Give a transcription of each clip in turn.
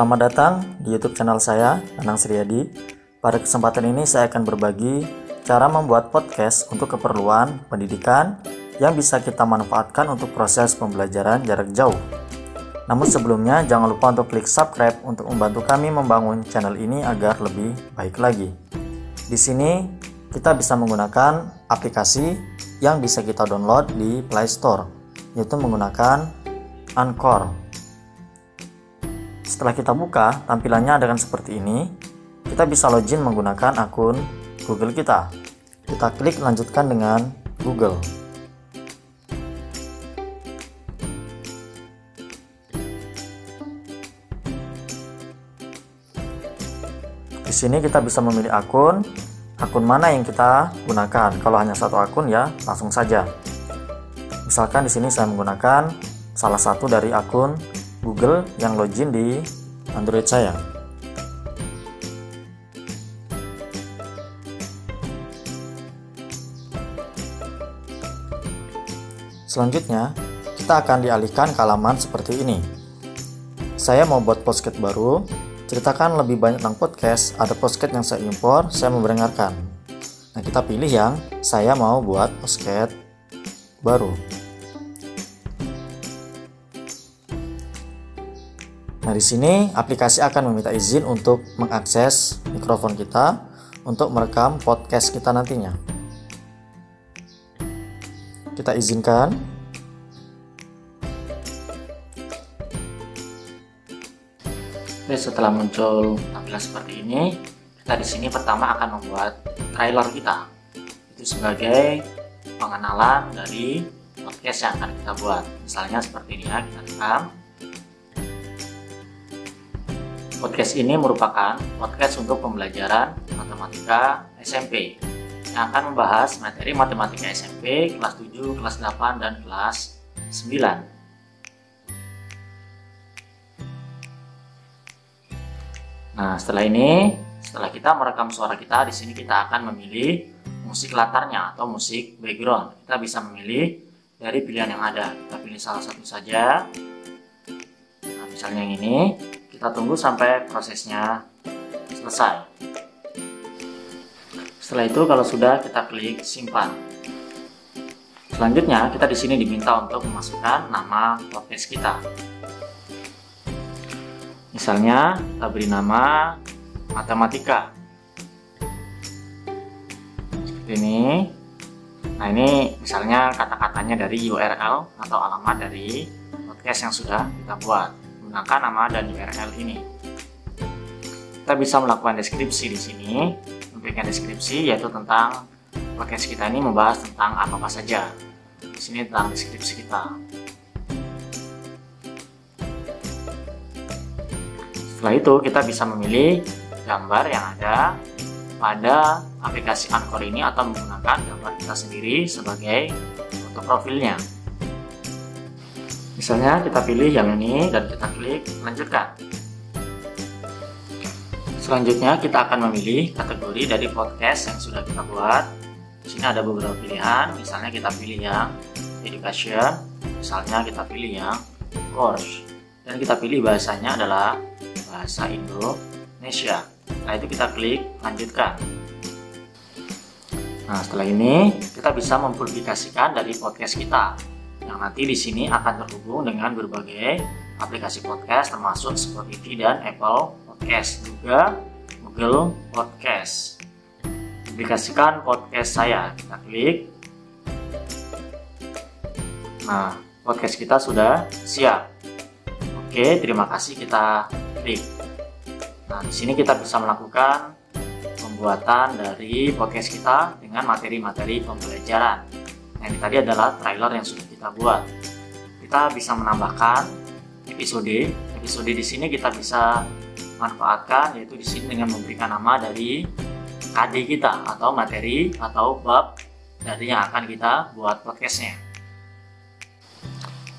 Selamat datang di YouTube channel saya, Anang Sriadi. Pada kesempatan ini saya akan berbagi cara membuat podcast untuk keperluan pendidikan yang bisa kita manfaatkan untuk proses pembelajaran jarak jauh. Namun sebelumnya jangan lupa untuk klik subscribe untuk membantu kami membangun channel ini agar lebih baik lagi. Di sini kita bisa menggunakan aplikasi yang bisa kita download di Play Store, yaitu menggunakan Anchor. Setelah kita buka, tampilannya akan seperti ini. Kita bisa login menggunakan akun Google kita. Kita klik lanjutkan dengan Google. Di sini kita bisa memilih akun, akun mana yang kita gunakan. Kalau hanya satu akun ya langsung saja. Misalkan di sini saya menggunakan salah satu dari akun Google yang login di Android saya. Selanjutnya, kita akan dialihkan ke halaman seperti ini. Saya mau buat podcast baru, ceritakan lebih banyak tentang podcast, ada podcast yang saya impor, saya mau mendengarkan. Nah, kita pilih yang saya mau buat podcast baru. Nah, di sini aplikasi akan meminta izin untuk mengakses mikrofon kita untuk merekam podcast kita nantinya. Kita izinkan. Oke, setelah muncul tampilan seperti ini, kita di sini pertama akan membuat trailer kita. Itu sebagai pengenalan dari podcast yang akan kita buat. Misalnya seperti ini ya, kita rekam. Podcast ini merupakan podcast untuk pembelajaran matematika SMP yang akan membahas materi matematika SMP kelas 7, kelas 8, dan kelas 9. Nah, setelah ini, setelah kita merekam suara kita, di sini kita akan memilih musik latarnya atau musik background. Kita bisa memilih dari pilihan yang ada. Kita pilih salah satu saja. Nah, misalnya yang ini, kita tunggu sampai prosesnya selesai. Setelah itu kalau sudah kita klik simpan. Selanjutnya kita di sini diminta untuk memasukkan nama podcast kita. Misalnya kita beri nama matematika. Seperti ini. Nah ini misalnya kata-katanya dari URL atau alamat dari podcast yang sudah kita buat menggunakan nama dan URL ini. Kita bisa melakukan deskripsi di sini, memberikan deskripsi yaitu tentang podcast kita ini membahas tentang apa apa saja. Di sini tentang deskripsi kita. Setelah itu kita bisa memilih gambar yang ada pada aplikasi Anchor ini atau menggunakan gambar kita sendiri sebagai foto profilnya. Misalnya kita pilih yang ini dan kita klik lanjutkan. Selanjutnya kita akan memilih kategori dari podcast yang sudah kita buat. Di sini ada beberapa pilihan, misalnya kita pilih yang education, misalnya kita pilih yang course, dan kita pilih bahasanya adalah bahasa Indonesia. Nah itu kita klik lanjutkan. Nah setelah ini kita bisa mempublikasikan dari podcast kita yang nanti di sini akan terhubung dengan berbagai aplikasi podcast termasuk Spotify dan Apple Podcast juga Google Podcast. Aplikasikan podcast saya, kita klik. Nah, podcast kita sudah siap. Oke, terima kasih kita klik. Nah, di sini kita bisa melakukan pembuatan dari podcast kita dengan materi-materi pembelajaran Nah, ini tadi adalah trailer yang sudah kita buat. Kita bisa menambahkan episode. Episode di sini kita bisa manfaatkan yaitu di sini dengan memberikan nama dari KD kita atau materi atau bab dari yang akan kita buat podcastnya.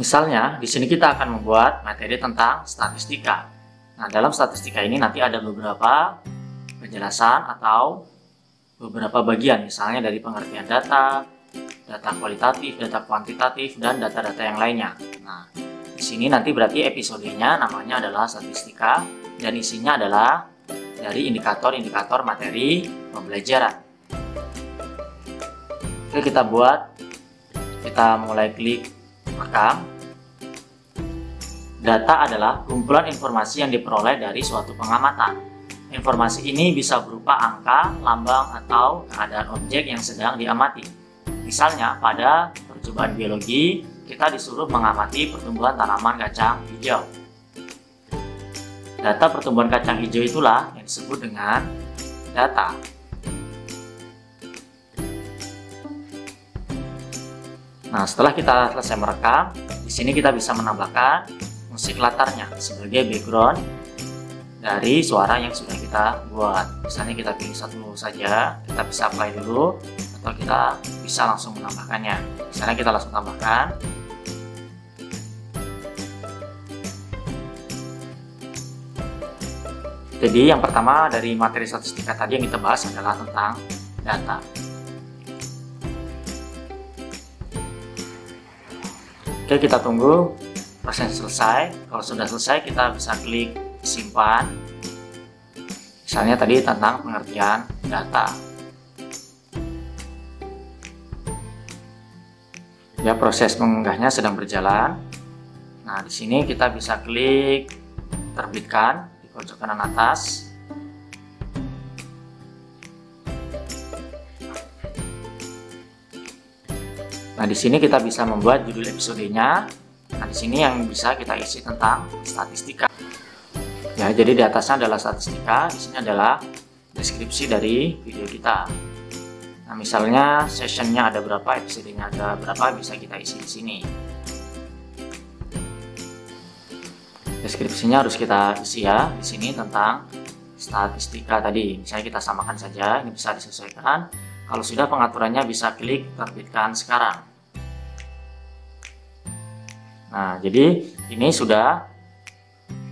Misalnya, di sini kita akan membuat materi tentang statistika. Nah, dalam statistika ini nanti ada beberapa penjelasan atau beberapa bagian, misalnya dari pengertian data, data kualitatif, data kuantitatif, dan data-data yang lainnya. Nah, Di sini nanti berarti episodenya namanya adalah statistika dan isinya adalah dari indikator-indikator materi pembelajaran. Oke, kita buat kita mulai klik rekam. Data adalah kumpulan informasi yang diperoleh dari suatu pengamatan. Informasi ini bisa berupa angka, lambang, atau keadaan objek yang sedang diamati. Misalnya, pada percobaan biologi, kita disuruh mengamati pertumbuhan tanaman kacang hijau. Data pertumbuhan kacang hijau itulah yang disebut dengan data. Nah, setelah kita selesai merekam, di sini kita bisa menambahkan musik latarnya sebagai background dari suara yang sudah kita buat. Misalnya kita pilih satu saja, kita bisa apply dulu, atau kita bisa langsung menambahkannya. Misalnya kita langsung tambahkan, Jadi yang pertama dari materi statistika tadi yang kita bahas adalah tentang data. Oke kita tunggu proses selesai. Kalau sudah selesai kita bisa klik simpan. Misalnya tadi tentang pengertian data. Ya proses mengunggahnya sedang berjalan. Nah di sini kita bisa klik terbitkan pojok kanan atas Nah, di sini kita bisa membuat judul episodenya. Nah, di sini yang bisa kita isi tentang statistika. Ya, jadi di atasnya adalah statistika, di sini adalah deskripsi dari video kita. Nah, misalnya sessionnya ada berapa, episodenya ada berapa, bisa kita isi di sini. deskripsinya harus kita isi ya di sini tentang statistika tadi. Misalnya kita samakan saja, ini bisa disesuaikan. Kalau sudah pengaturannya bisa klik terbitkan sekarang. Nah, jadi ini sudah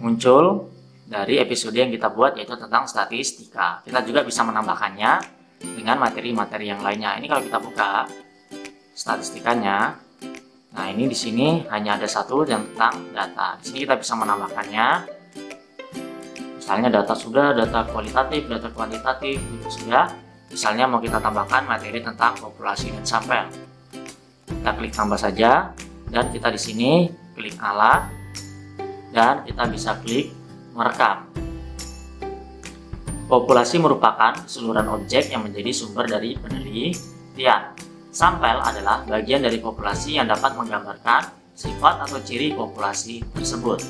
muncul dari episode yang kita buat yaitu tentang statistika. Kita juga bisa menambahkannya dengan materi-materi yang lainnya. Ini kalau kita buka statistikanya, Nah, ini di sini hanya ada satu yang tentang data. Di sini kita bisa menambahkannya. Misalnya data sudah, data kualitatif, data kuantitatif, itu sudah. Misalnya mau kita tambahkan materi tentang populasi dan sampel. Kita klik tambah saja dan kita di sini klik alat dan kita bisa klik merekam. Populasi merupakan keseluruhan objek yang menjadi sumber dari penelitian. Sampel adalah bagian dari populasi yang dapat menggambarkan sifat atau ciri populasi tersebut.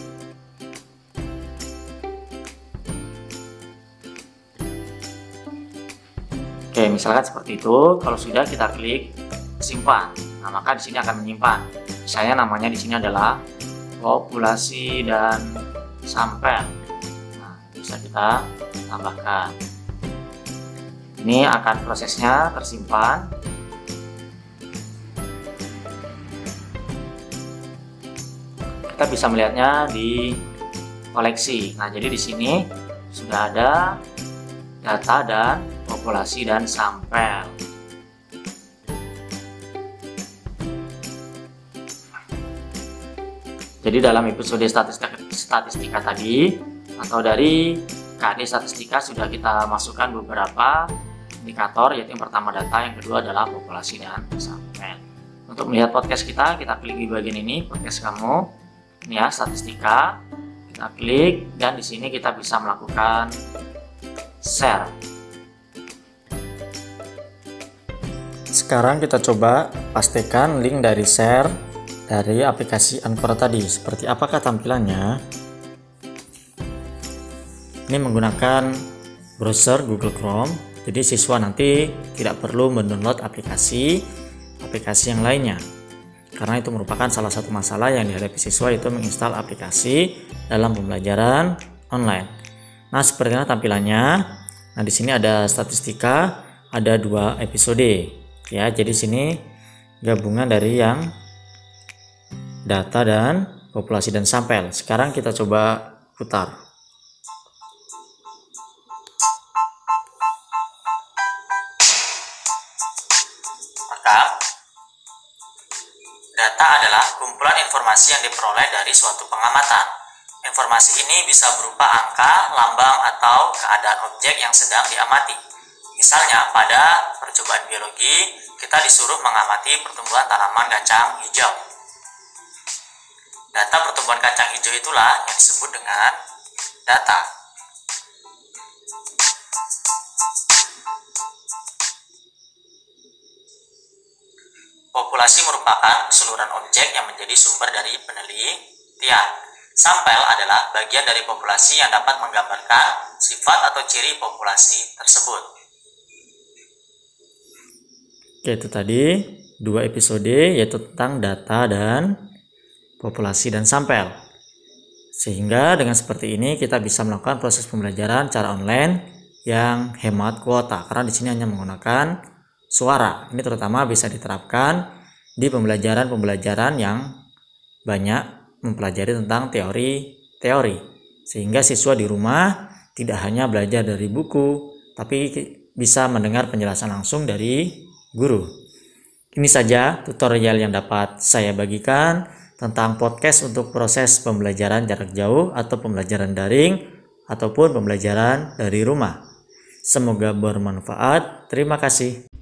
Oke, misalkan seperti itu. Kalau sudah kita klik simpan. Nah, maka di sini akan menyimpan. Misalnya namanya di sini adalah populasi dan sampel. Nah, bisa kita tambahkan. Ini akan prosesnya tersimpan kita bisa melihatnya di koleksi. Nah, jadi di sini sudah ada data dan populasi dan sampel. Jadi dalam episode statistika, statistika tadi atau dari KD statistika sudah kita masukkan beberapa indikator yaitu yang pertama data, yang kedua adalah populasi dan sampel. Untuk melihat podcast kita, kita klik di bagian ini podcast kamu. Ini ya statistika. Kita klik dan di sini kita bisa melakukan share. Sekarang kita coba pastikan link dari share dari aplikasi Anchor tadi. Seperti apakah tampilannya ini menggunakan browser Google Chrome jadi siswa nanti tidak perlu mendownload aplikasi aplikasi yang lainnya karena itu merupakan salah satu masalah yang dihadapi siswa itu menginstal aplikasi dalam pembelajaran online. Nah, seperti ini tampilannya. Nah, di sini ada statistika, ada dua episode. Ya, jadi sini gabungan dari yang data dan populasi dan sampel. Sekarang kita coba putar. Kumpulan informasi yang diperoleh dari suatu pengamatan. Informasi ini bisa berupa angka, lambang, atau keadaan objek yang sedang diamati. Misalnya, pada percobaan biologi, kita disuruh mengamati pertumbuhan tanaman kacang hijau. Data pertumbuhan kacang hijau itulah yang disebut dengan data. Populasi merupakan keseluruhan objek yang menjadi sumber dari penelitian. Sampel adalah bagian dari populasi yang dapat menggambarkan sifat atau ciri populasi tersebut. Oke, itu tadi dua episode yaitu tentang data dan populasi dan sampel. Sehingga dengan seperti ini kita bisa melakukan proses pembelajaran cara online yang hemat kuota karena di sini hanya menggunakan suara. Ini terutama bisa diterapkan di pembelajaran-pembelajaran yang banyak mempelajari tentang teori-teori. Sehingga siswa di rumah tidak hanya belajar dari buku, tapi bisa mendengar penjelasan langsung dari guru. Ini saja tutorial yang dapat saya bagikan tentang podcast untuk proses pembelajaran jarak jauh atau pembelajaran daring ataupun pembelajaran dari rumah. Semoga bermanfaat. Terima kasih.